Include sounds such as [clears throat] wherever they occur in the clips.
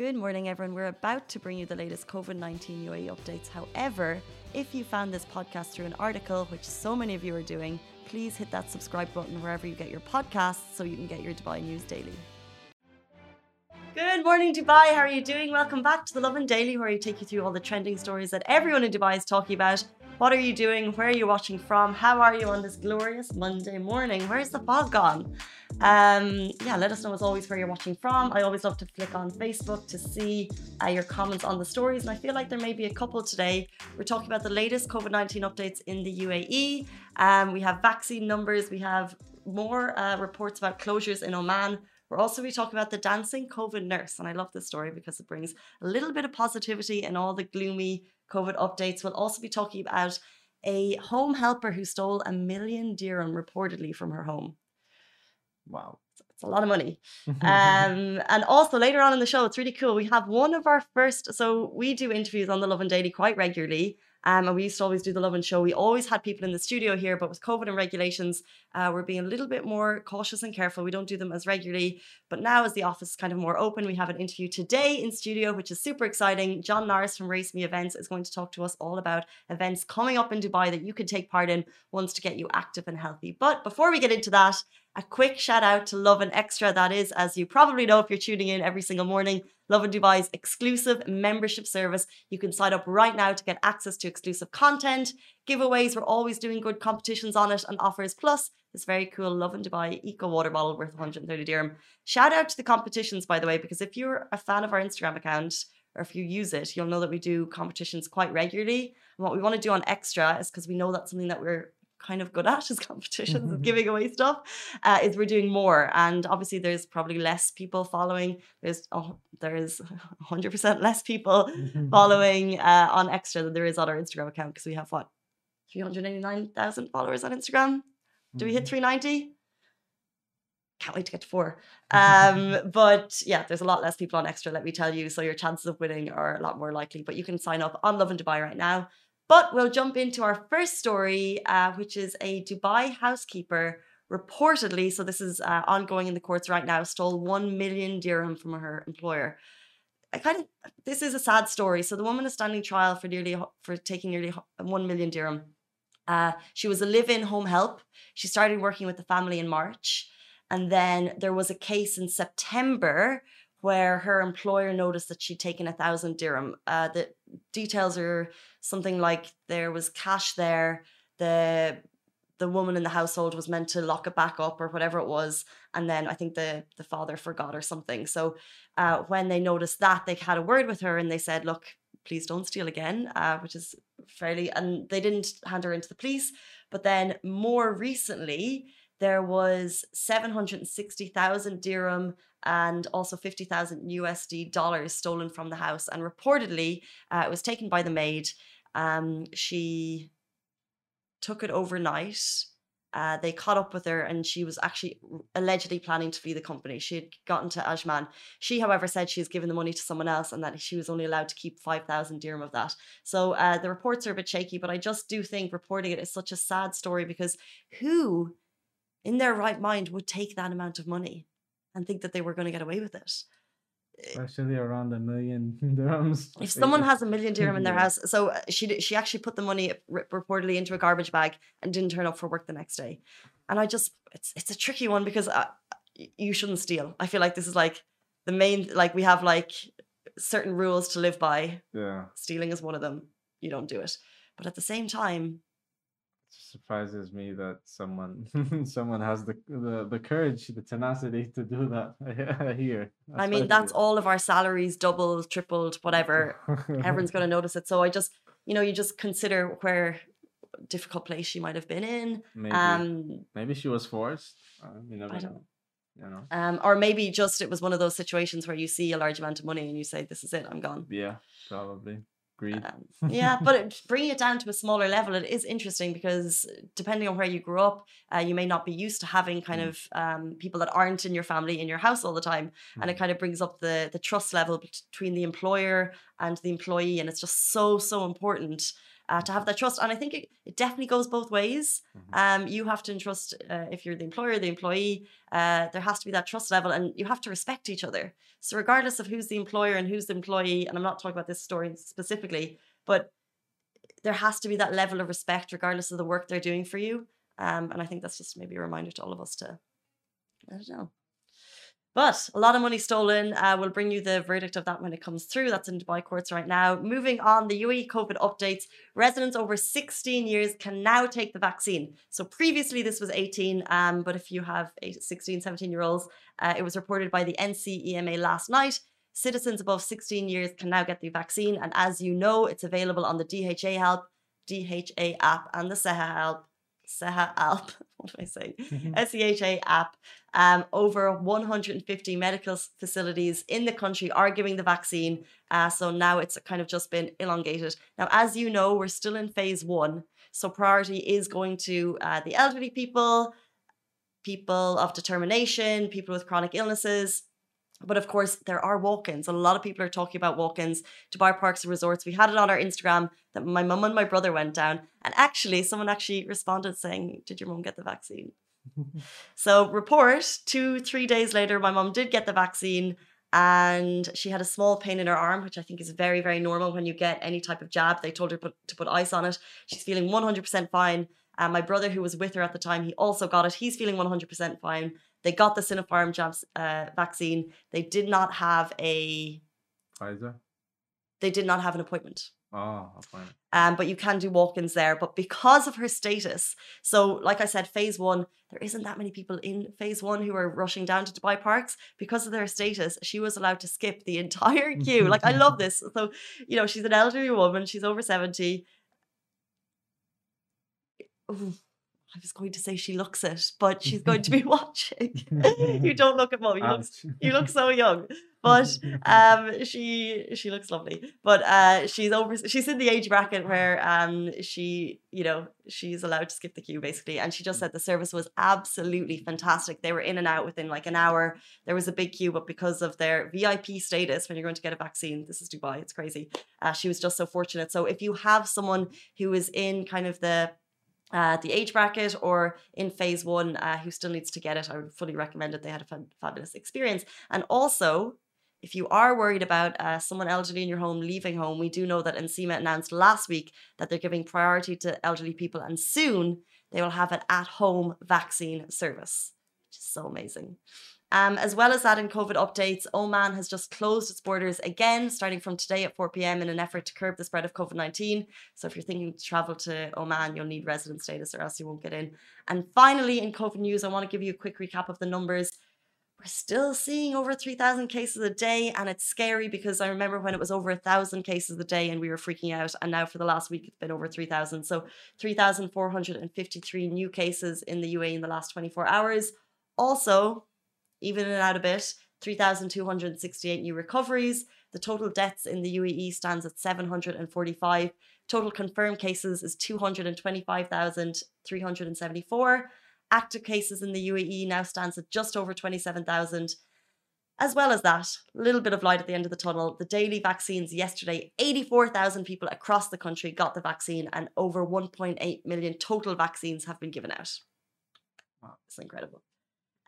Good morning, everyone. We're about to bring you the latest COVID 19 UAE updates. However, if you found this podcast through an article, which so many of you are doing, please hit that subscribe button wherever you get your podcasts so you can get your Dubai news daily. Good morning, Dubai. How are you doing? Welcome back to the Lovin Daily, where I take you through all the trending stories that everyone in Dubai is talking about. What are you doing? Where are you watching from? How are you on this glorious Monday morning? Where's the fog gone? Um, yeah, let us know as always where you're watching from. I always love to flick on Facebook to see uh, your comments on the stories, and I feel like there may be a couple today. We're talking about the latest COVID 19 updates in the UAE. Um, we have vaccine numbers, we have more uh, reports about closures in Oman. We're also going be talking about the dancing COVID nurse, and I love this story because it brings a little bit of positivity in all the gloomy COVID updates. We'll also be talking about a home helper who stole a million dirham reportedly from her home. Wow, it's a lot of money. [laughs] um, and also later on in the show, it's really cool. We have one of our first. So we do interviews on the Lovin Daily quite regularly. Um, and we used to always do the Lovin Show. We always had people in the studio here, but with COVID and regulations, uh, we're being a little bit more cautious and careful. We don't do them as regularly. But now, as the office is kind of more open, we have an interview today in studio, which is super exciting. John Norris from Race Me Events is going to talk to us all about events coming up in Dubai that you could take part in, ones to get you active and healthy. But before we get into that, a quick shout out to Lovin Extra. That is, as you probably know if you're tuning in every single morning, Lovin Dubai's exclusive membership service. You can sign up right now to get access to exclusive content, giveaways. We're always doing good competitions on it and offers. Plus, this very cool Lovin Dubai Eco Water bottle worth 130 dirham. Shout out to the competitions, by the way, because if you're a fan of our Instagram account, or if you use it, you'll know that we do competitions quite regularly. And what we want to do on Extra is because we know that's something that we're kind of good at is [laughs] competitions mm-hmm. giving away stuff uh, is we're doing more and obviously there's probably less people following there's oh, there's [laughs] 100% less people mm-hmm. following uh, on extra than there is on our instagram account because we have what 389,000 followers on instagram do we hit mm-hmm. 390 can't wait to get to four. Um, [laughs] but yeah, there's a lot less people on extra, let me tell you. So your chances of winning are a lot more likely. But you can sign up on Lovin Dubai right now. But we'll jump into our first story, uh, which is a Dubai housekeeper reportedly, so this is uh, ongoing in the courts right now, stole 1 million dirham from her employer. I kind of, this is a sad story. So the woman is standing trial for nearly, for taking nearly 1 million dirham. Uh, she was a live in home help. She started working with the family in March. And then there was a case in September where her employer noticed that she'd taken a thousand dirham. Uh, the details are something like there was cash there. The the woman in the household was meant to lock it back up or whatever it was, and then I think the the father forgot or something. So uh, when they noticed that, they had a word with her and they said, "Look, please don't steal again," uh, which is fairly. And they didn't hand her into the police. But then more recently, there was 760,000 dirham and also 50,000 USD dollars stolen from the house. And reportedly, uh, it was taken by the maid. Um, she took it overnight. Uh, they caught up with her and she was actually allegedly planning to flee the company. She had gotten to Ajman. She, however, said she has given the money to someone else and that she was only allowed to keep 5,000 dirham of that. So uh, the reports are a bit shaky, but I just do think reporting it is such a sad story because who in their right mind would take that amount of money? and think that they were going to get away with it. Especially around a million [laughs] dirhams. If someone has a million [laughs] dirham in their house, so uh, she she actually put the money reportedly into a garbage bag and didn't turn up for work the next day, and I just it's it's a tricky one because uh, you shouldn't steal. I feel like this is like the main like we have like certain rules to live by. Yeah, stealing is one of them. You don't do it, but at the same time, surprises me that someone [laughs] someone has the, the the courage the tenacity to do that [laughs] here i mean that's all of our salaries doubled tripled whatever. Everyone's going [laughs] to notice it. So i just you know you just consider where difficult place she might have been in maybe, um maybe she was forced uh, you never know you know? Um or maybe just it was one of those situations where you see a large amount of money and you say this is it i'm gone. Yeah probably Agreed. Um, [laughs] yeah, but it, bringing it down to a smaller level, it is interesting because depending on where you grew up, uh, you may not be used to having kind mm. of um, people that aren't in your family in your house all the time, mm. and it mm. kind of brings up the the trust level between the employer and the employee, and it's just so so important. Uh, to have that trust. And I think it, it definitely goes both ways. Mhm. Um, you have to entrust uh, if you're the employer, the employee. Uh, there has to be that trust level, and you have to respect each other. So regardless of who's the employer and who's the employee, and I'm not talking about this story specifically, but there has to be that level of respect regardless of the work they're doing for you. Um, and I think that's just maybe a reminder to all of us to, I don't know. But a lot of money stolen. Uh, we'll bring you the verdict of that when it comes through. That's in Dubai courts right now. Moving on, the UAE COVID updates. Residents over 16 years can now take the vaccine. So previously this was 18, um, but if you have eight, 16, 17 year olds, uh, it was reported by the NCEMA last night. Citizens above 16 years can now get the vaccine. And as you know, it's available on the DHA help, DHA app, and the SEHA help. SEHA app. [laughs] [laughs] What do I say? SEHA app. Um, over 150 medical facilities in the country are giving the vaccine. Uh, so now it's kind of just been elongated. Now, as you know, we're still in phase one. So priority is going to uh, the elderly people, people of determination, people with chronic illnesses. But of course, there are walk ins. A lot of people are talking about walk ins. To Dubai Parks and Resorts. We had it on our Instagram that my mum and my brother went down. And actually, someone actually responded saying, Did your mum get the vaccine? [laughs] So, report two, three days later, my mum did get the vaccine and she had a small pain in her arm, which I think is very, very normal when you get any type of jab. They told her put, to put ice on it. She's feeling 100% fine. And my brother, who was with her at the time, he also got it. He's feeling 100% fine. They got the Sinopharm uh, vaccine. They did not have a Pfizer. they did not have an appointment. Oh, fine. Um, but you can do walk-ins there. But because of her status, so like I said, phase one, there isn't that many people in phase one who are rushing down to Dubai parks because of their status. She was allowed to skip the entire [laughs] queue. like I love this. So you know, she's an elderly woman. She's over seventy. Ooh, I was going to say she looks it, but [laughs] she's going to be [laughs] watching. [laughs] you don't look at mom. You look, you look so young. But um, she she looks lovely. But uh, she's over. She's in the age bracket where um she you know she's allowed to skip the queue basically. And she just said the service was absolutely fantastic. They were in and out within like an hour. There was a big queue, but because of their VIP status, when you're going to get a vaccine, this is Dubai. It's crazy. Uh, she was just so fortunate. So if you have someone who is in kind of the uh, the age bracket or in phase one uh, who still needs to get it, I would fully recommend it. They had a fabulous experience. And also, if you are worried about uh, someone elderly in your home leaving home, we do know that NCEMA announced last week that they're giving priority to elderly people, and soon they will have an at home vaccine service, which is so amazing. Um, as well as that, in COVID updates, Oman has just closed its borders again, starting from today at 4 p.m. in an effort to curb the spread of COVID 19. So, if you're thinking to travel to Oman, you'll need resident status or else you won't get in. And finally, in COVID news, I want to give you a quick recap of the numbers. We're still seeing over 3,000 cases a day, and it's scary because I remember when it was over 1,000 cases a day and we were freaking out. And now, for the last week, it's been over 3,000. So, 3,453 new cases in the UAE in the last 24 hours. Also, even it out a bit, 3,268 new recoveries. The total deaths in the UAE stands at 745. Total confirmed cases is 225,374. Active cases in the UAE now stands at just over 27,000. As well as that, a little bit of light at the end of the tunnel. The daily vaccines yesterday, 84,000 people across the country got the vaccine, and over 1.8 million total vaccines have been given out. Wow. It's incredible.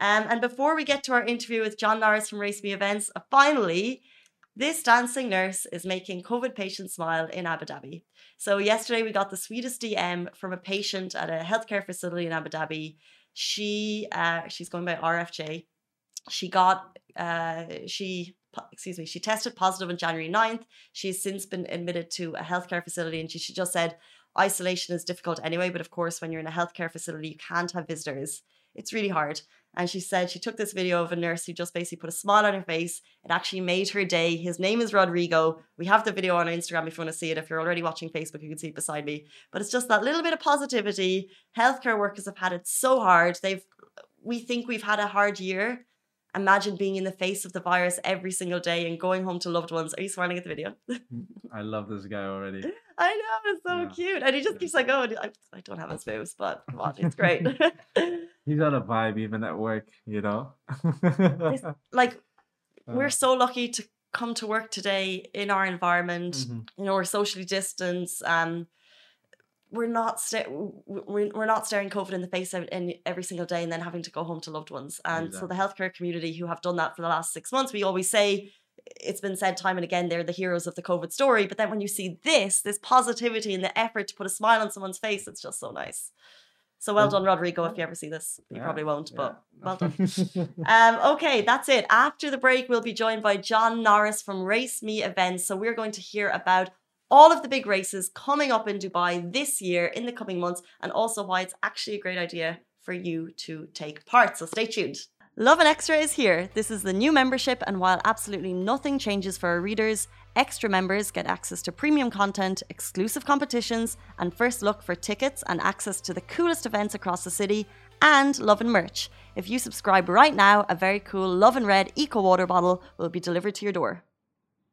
Um, and before we get to our interview with John Norris from Race Me Events, uh, finally, this dancing nurse is making COVID patients smile in Abu Dhabi. So yesterday we got the sweetest DM from a patient at a healthcare facility in Abu Dhabi. She uh, she's going by RFJ. She got uh, she excuse me she tested positive on January 9th. She's since been admitted to a healthcare facility, and she, she just said isolation is difficult anyway. But of course, when you're in a healthcare facility, you can't have visitors. It's really hard. And she said she took this video of a nurse who just basically put a smile on her face. It actually made her day. His name is Rodrigo. We have the video on our Instagram if you want to see it. If you're already watching Facebook, you can see it beside me. But it's just that little bit of positivity. Healthcare workers have had it so hard. They've we think we've had a hard year. Imagine being in the face of the virus every single day and going home to loved ones. Are you smiling at the video? I love this guy already. [laughs] I know, it's so Yeah. cute. And he just keeps like, oh, I, I don't have his moves, but come on, it's great. [laughs] He's on a vibe even at work, you know. like, [laughs] Uh, we're so lucky to come to work today in our environment. mhm. You know, we're socially distanced. Um, we're not sta- we're, we're not staring COVID in the face in every single day and then having to go home to loved ones. And so the healthcare community who have done that for the last six months, we always say it's been said time and again they're the heroes of the COVID story. But then when you see this, this positivity and the effort to put a smile on someone's face, it's just so nice. So well done, Rodrigo. If you ever see this, you Yeah, probably won't, but yeah. well done. [laughs] Um, okay, that's it. After the break, we'll be joined by John Norris from Race Me Events. So we're going to hear about all of the big races coming up in Dubai this year in the coming months, and also why it's actually a great idea for you to take part. So stay tuned. Lovin Extra is here. This is the new membership, and while absolutely nothing changes for our readers, extra members get access to premium content, exclusive competitions, and first look for tickets and access to the coolest events across the city, and Lovin merch. If you subscribe right now, a very cool Love and Red Eco Water bottle will be delivered to your door.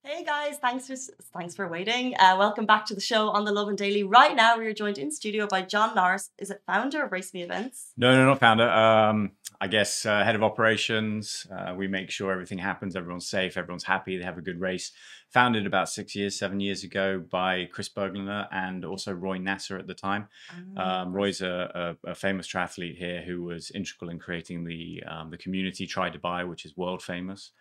Hey guys, thanks for thanks for waiting. Uh, welcome back to the show on the Lovin Daily. Right now, we are joined in studio by John Norris. Is it founder of Race Me Events? No, no, not founder. Um, I guess uh, head of operations. Uh, we make sure everything happens, everyone's safe, everyone's happy, they have a good race. Founded about six years, seven years ago by Chris Bergliner and also Roy Nasser at the time. Um, Roy's a, a, a famous triathlete here who was integral in creating the um, the community Tri Dubai, which is world famous.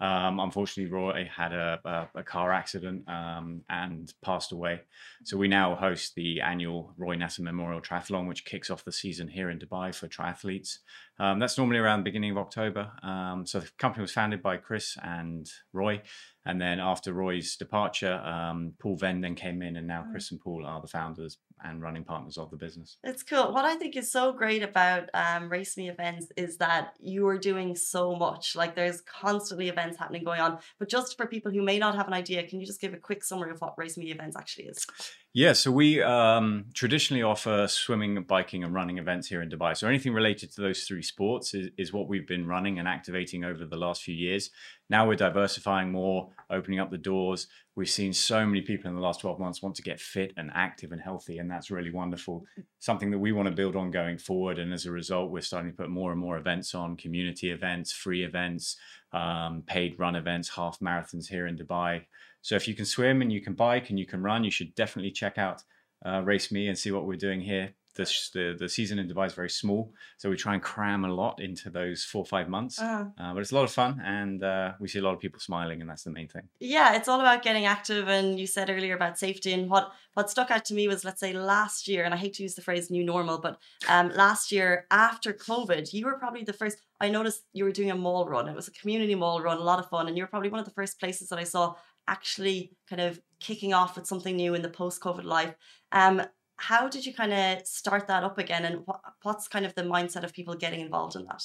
Um, unfortunately, Roy had a, a, a car accident um, and passed away. So we now host the annual Roy Nasser Memorial Triathlon, which kicks off the season here in Dubai for triathletes. Um, that's normally around the beginning of October. Um, so the company was founded by Chris and Roy. And then after Roy's departure, um, Paul Venn then came in, and now Chris and Paul are the founders and running partners of the business. It's cool. What I think is so great about um, Race Me events is that you are doing so much. Like there's constantly events happening going on. But just for people who may not have an idea, can you just give a quick summary of what Race Me events actually is? Yeah, so we um, traditionally offer swimming, biking, and running events here in Dubai. So anything related to those three sports is, is what we've been running and activating over the last few years. Now we're diversifying more, opening up the doors. We've seen so many people in the last 12 months want to get fit and active and healthy, and that's really wonderful. Something that we want to build on going forward. And as a result, we're starting to put more and more events on community events, free events, um, paid run events, half marathons here in Dubai. So if you can swim and you can bike and you can run, you should definitely check out uh, Race Me and see what we're doing here. The, the, the season in Dubai is very small, so we try and cram a lot into those four or five months. Uh, Uh, but it's a lot of fun, and uh, we see a lot of people smiling, and that's the main thing. yeah, it's all about getting active. And you said earlier about safety. And what, what stuck out to me was, let's say, last year, and I hate to use the phrase new normal, but um, last year after COVID, you were probably the first. I noticed you were doing a mall run. It was a community mall run, a lot of fun. And you're probably one of the first places that I saw actually kind of kicking off with something new in the post COVID life. Um, how did you kind of start that up again? And what, what's kind of the mindset of people getting involved in that?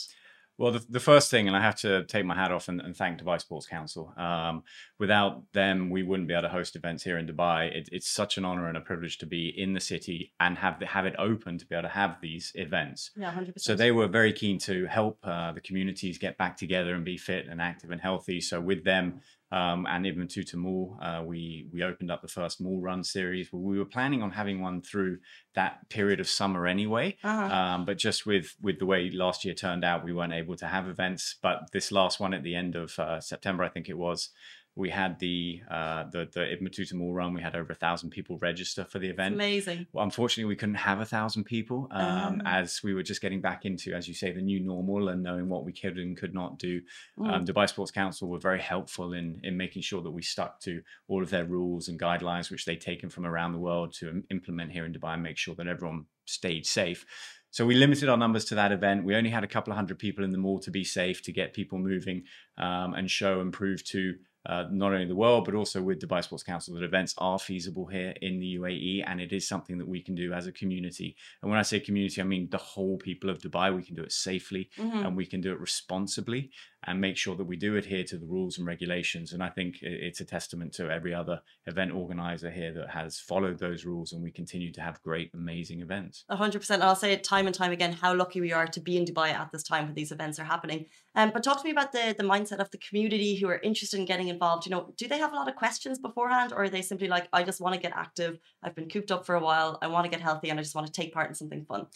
Well, the, the first thing, and I have to take my hat off and, and thank Dubai Sports Council. Um, without them, we wouldn't be able to host events here in Dubai. It, it's such an honor and a privilege to be in the city and have the, have it open to be able to have these events. Yeah, 100%. So they were very keen to help uh, the communities get back together and be fit and active and healthy. So with them um, and Ibn Battuta Mall, uh, we we opened up the first mall run series. We were planning on having one through that period of summer anyway, Uh-huh. um, but just with with the way last year turned out, we weren't able to have events. But this last one at the end of uh, September, I think it was. We had the uh, the the Ibn Battuta Mall Run. We had over a thousand people register for the event. amazing. Well, unfortunately, we couldn't have a thousand people um, Ah. as we were just getting back into, as you say, the new normal and knowing what we could and could not do. Mm. Um, Dubai Sports Council were very helpful in in making sure that we stuck to all of their rules and guidelines, which they'd taken from around the world to implement here in Dubai and make sure that everyone stayed safe. So we limited our numbers to that event. We only had a couple of hundred people in the mall to be safe, to get people moving um, and show and prove to uh, not only the world, but also with Dubai Sports Council that events are feasible here in the UAE and it is something that we can do as a community. And when I say community, I mean the whole people of Dubai. We can do it safely Mhm. and we can do it responsibly and make sure that we do adhere to the rules and regulations. And I think it's a testament to every other event organizer here that has followed those rules and we continue to have great, amazing events. Hundred percent. And I'll say it time and time again how lucky we are to be in Dubai at this time when these events are happening. Um, but talk to me about the the mindset of the community who are interested in getting involved. You know, do they have a lot of questions beforehand, or are they simply like, I just want to get active. I've been cooped up for a while. I want to get healthy, and I just want to take part in something fun.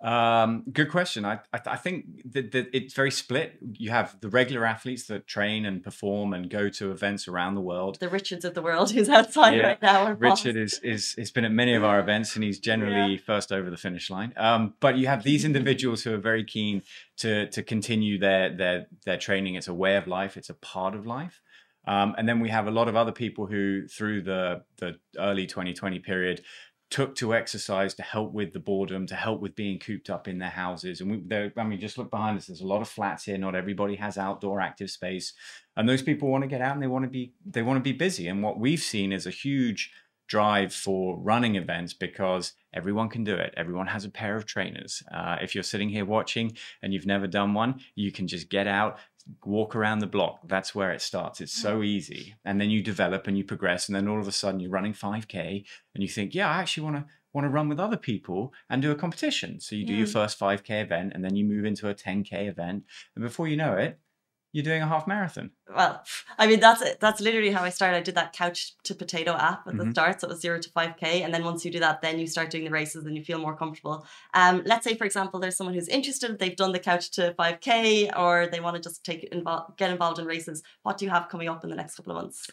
Um, good question. I, I, I think that, that, it's very split. You have the regular athletes that train and perform and go to events around the world. The Richards of the world [laughs] who's outside yeah. right now. Richard is, is has been at many of our events and he's generally yeah. first over the finish line. Um, but you have these individuals who are very keen to to continue their their their training. It's a way of life. It's a part of life. Um, and then we have a lot of other people who, through the the early 2020 period, took to exercise to help with the boredom, to help with being cooped up in their houses. And we, I mean, just look behind us. There's a lot of flats here. Not everybody has outdoor active space, and those people want to get out and they want to be they want to be busy. And what we've seen is a huge drive for running events because everyone can do it. Everyone has a pair of trainers. Uh, if you're sitting here watching and you've never done one, you can just get out, walk around the block. That's where it starts. It's so easy. And then you develop and you progress. And then all of a sudden you're running 5K and you think, yeah, I actually want to want to run with other people and do a competition. So you do your first 5K event and then you move into a 10K event. And before you know it, you're doing a half marathon. Well, I mean that's it. That's literally how I started. I did that couch to potato app at the mm-hmm. start, so it was zero to five k, and then once you do that, then you start doing the races and you feel more comfortable. Um, let's say for example, there's someone who's interested. They've done the couch to five k, or they want to just take involved, get involved in races. What do you have coming up in the next couple of months?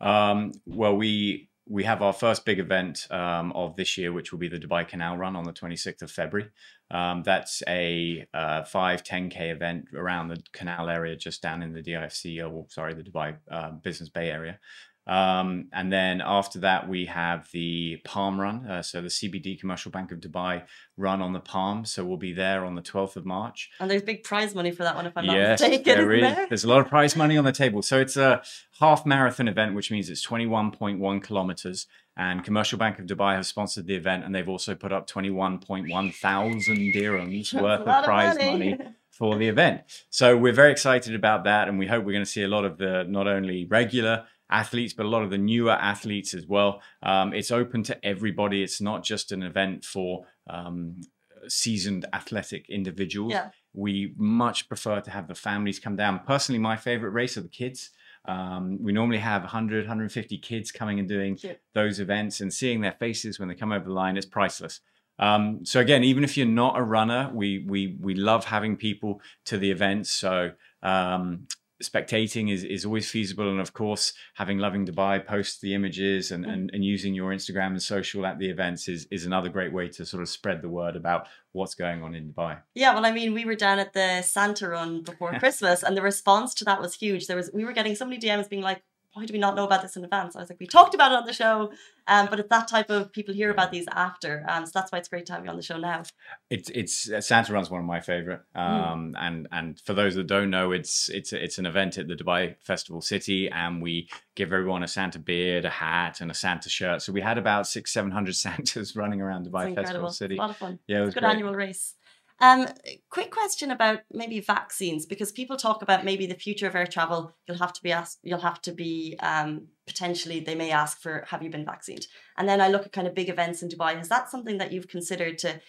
Um, well, we we have our first big event um, of this year, which will be the Dubai Canal Run on the 26th of February. Um, that's a uh, 5, 10K event around the canal area, just down in the DIFC, or sorry, the Dubai uh, Business Bay area. Um, and then after that, we have the Palm Run. Uh, so the CBD Commercial Bank of Dubai run on the Palm. So we'll be there on the 12th of March. And there's big prize money for that one, if I'm yes, not mistaken. There is. There? There's a lot of prize money on the table. So it's a half marathon event, which means it's 21.1 kilometers. And Commercial Bank of Dubai have sponsored the event, and they've also put up 21.1 thousand dirhams [laughs] worth of prize money. money [laughs] for the event. So we're very excited about that, and we hope we're going to see a lot of the not only regular athletes, but a lot of the newer athletes as well. Um, it's open to everybody. It's not just an event for um, seasoned athletic individuals. Yeah. We much prefer to have the families come down. Personally, my favorite race are the kids. Um, we normally have 100, 150 kids coming and doing those events and seeing their faces when they come over the line is priceless. Um, so again, even if you're not a runner, we we we love having people to the events. So um, spectating is, is always feasible. And of course having loving dubai post the images and, mm. and, and using your instagram and social at the events is, is another great way to sort of spread the word about what's going on in dubai. Yeah well i mean we were down at the santa run before [laughs] christmas and the response to that was huge. There was we were getting so many dms being like why do we not know about this in advance? I was like, we talked about it on the show, um, but it's that type of people hear about these after, and so that's why it's great to have you on the show now. It's it's uh, Santa Run's one of my favorite, hmm. um, mm. and and for those that don't know, it's it's it's an event at the Dubai Festival City, and we give everyone a Santa beard, a hat, and a Santa shirt. So we had about six seven hundred [laughs] Santas running around Dubai Festival City. a lot of fun. Yeah, it was a good great. annual race. Um, quick question about maybe vaccines because people talk about maybe the future of air travel. You'll have to be asked. You'll have to be um, potentially. They may ask for, "Have you been vaccinated?" And then I look at kind of big events in Dubai. Is that something that you've considered to,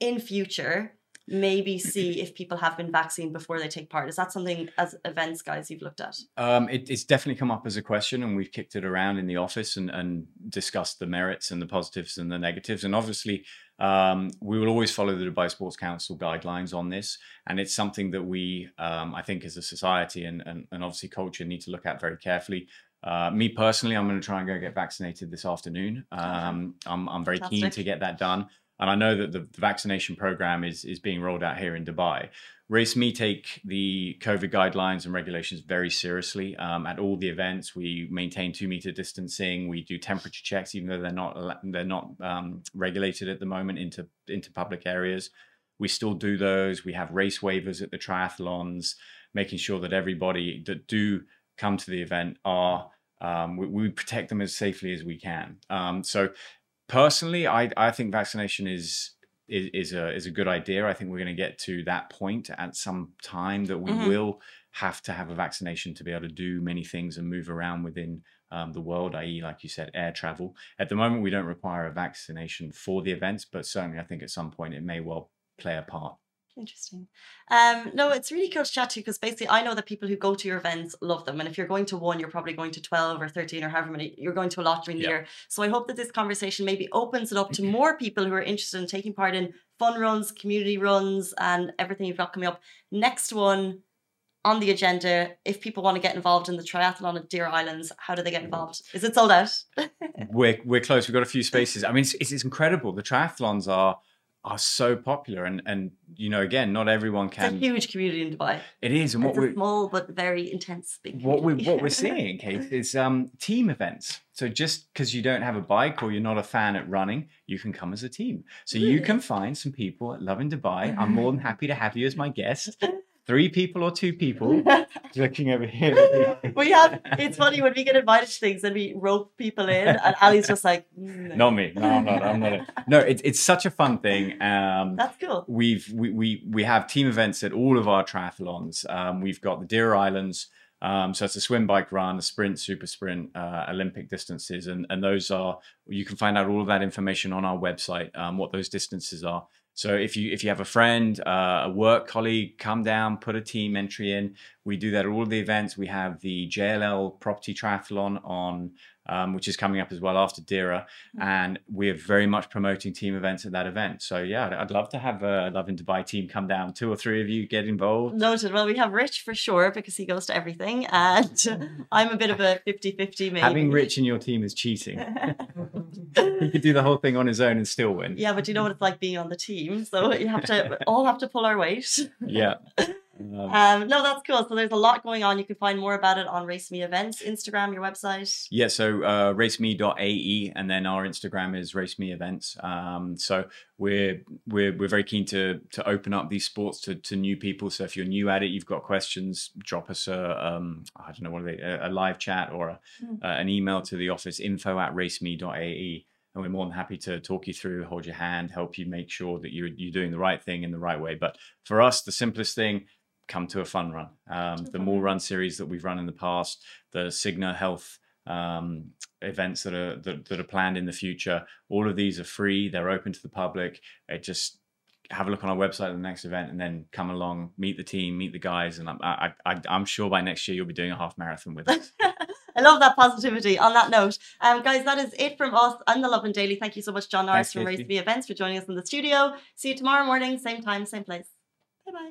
in future, maybe see if people have been vaccinated before they take part? Is that something as events guys you've looked at? Um, it, it's definitely come up as a question, and we've kicked it around in the office and, and discussed the merits and the positives and the negatives. And obviously, um, we will always follow the Dubai Sports Council guidelines on this, and it's something that we, um, I think, as a society and, and, and obviously culture, need to look at very carefully. Uh, me personally, I'm going to try and go get vaccinated this afternoon. Um, I'm, I'm very Fantastic. keen to get that done. And I know that the, vaccination program is, is being rolled out here in Dubai. Race Me take the COVID guidelines and regulations very seriously. Um, at all the events, we maintain two meter distancing. We do temperature checks, even though they're not they're not um, regulated at the moment into into public areas. We still do those. We have race waivers at the triathlons, making sure that everybody that do come to the event are um, we, we, protect them as safely as we can. Um, so personally, I I think vaccination is is, is a is a good idea. I think we're going to get to that point at some time that we mm-hmm. will have to have a vaccination to be able to do many things and move around within um, the world, i.e., like you said, air travel. At the moment, we don't require a vaccination for the events, but certainly, I think at some point it may well play a part. Interesting. Um, no, it's really cool to chat to you because basically I know that people who go to your events love them. And if you're going to one, you're probably going to 12 or 13 or however many, you're going to a lot during the Yeah. year. So I hope that this conversation maybe opens it up to [clears throat] more people who are interested in taking part in fun runs, community runs, and everything you've got coming up. Next one on the agenda, if people want to get involved in the triathlon at Deira Islands, how do they get involved? Is it sold out? we're we're close. We've got a few [laughs] spaces. I mean, it's, it's, it's incredible. The triathlons are are so popular, and and you know, again, not everyone can It's a huge community in Dubai. It is, and what It's a we're small but very intense what we what we're seeing, [laughs] Kate, is um, team events. So just because you don't have a bike or you're not a fan at running, you can come as a team. So you can find some people at Lovin Dubai. I'm more than [laughs] happy to have you as my guest. Three people or two people. [laughs] Looking over here. [laughs] we have it's funny when we get invited to things and we rope people in and Ali's just like "Mm, Not me. No, I'm not. I'm not. A, no, it's it's such a fun thing. Um, that's cool we've we, we we have team events at all of our triathlons. Um, we've got the Deira Islands. Um, so it's a swim, bike, run, a sprint, super sprint, uh, Olympic distances, and and those are you can find out all of that information on our website. Um, what those distances are. So if you if you have a friend, uh, a work colleague, come down, put a team entry in. We do that at all the events. We have the JLL Property Triathlon on, um, which is coming up as well after Deira, and we're very much promoting team events at that event. So yeah, I'd- I'd love to have a Lovin Dubai team come down. Two or three of you get involved. noted well we have Rich for sure because he goes to everything and [laughs] I'm a bit of a 50-50 maybe Having Rich in your team is cheating. [laughs] he could do the whole thing on his own and still win. yeah but you know what it's like being on the team so you have to [laughs] all have to pull our weight Yeah. Um, no that's cool so there's a lot going on you can find more about it on Race Me Events Instagram your website Yeah, so uh, raceme.ae, and then our Instagram is raceme events. Um, so we're we're we're very keen to to open up these sports to, to new people. So if you're new at it, you've got questions, drop us a um, I don't know what are they a, a live chat or a, Mm. uh, an email to the office info at raceme.ae. And we're more than happy to talk you through, hold your hand, help you make sure that you're you're doing the right thing in the right way. But for us, the simplest thing, come to a fun run. Um, the more run. series that we've run in the past, the Cigna Health um, events that are that, that are planned in the future. All of these are free. They're open to the public. It just have a look on our website at the next event, and then come along, meet the team, meet the guys, and I'm I, I, I'm sure by next year you'll be doing a half marathon with us. [laughs] I love that positivity. On that note, um, guys, that is it from us and the Lovin Daily. Thank you so much, John Norris Thanks, from Race. Me Events, for joining us in the studio. See you tomorrow morning, same time, same place. Bye bye.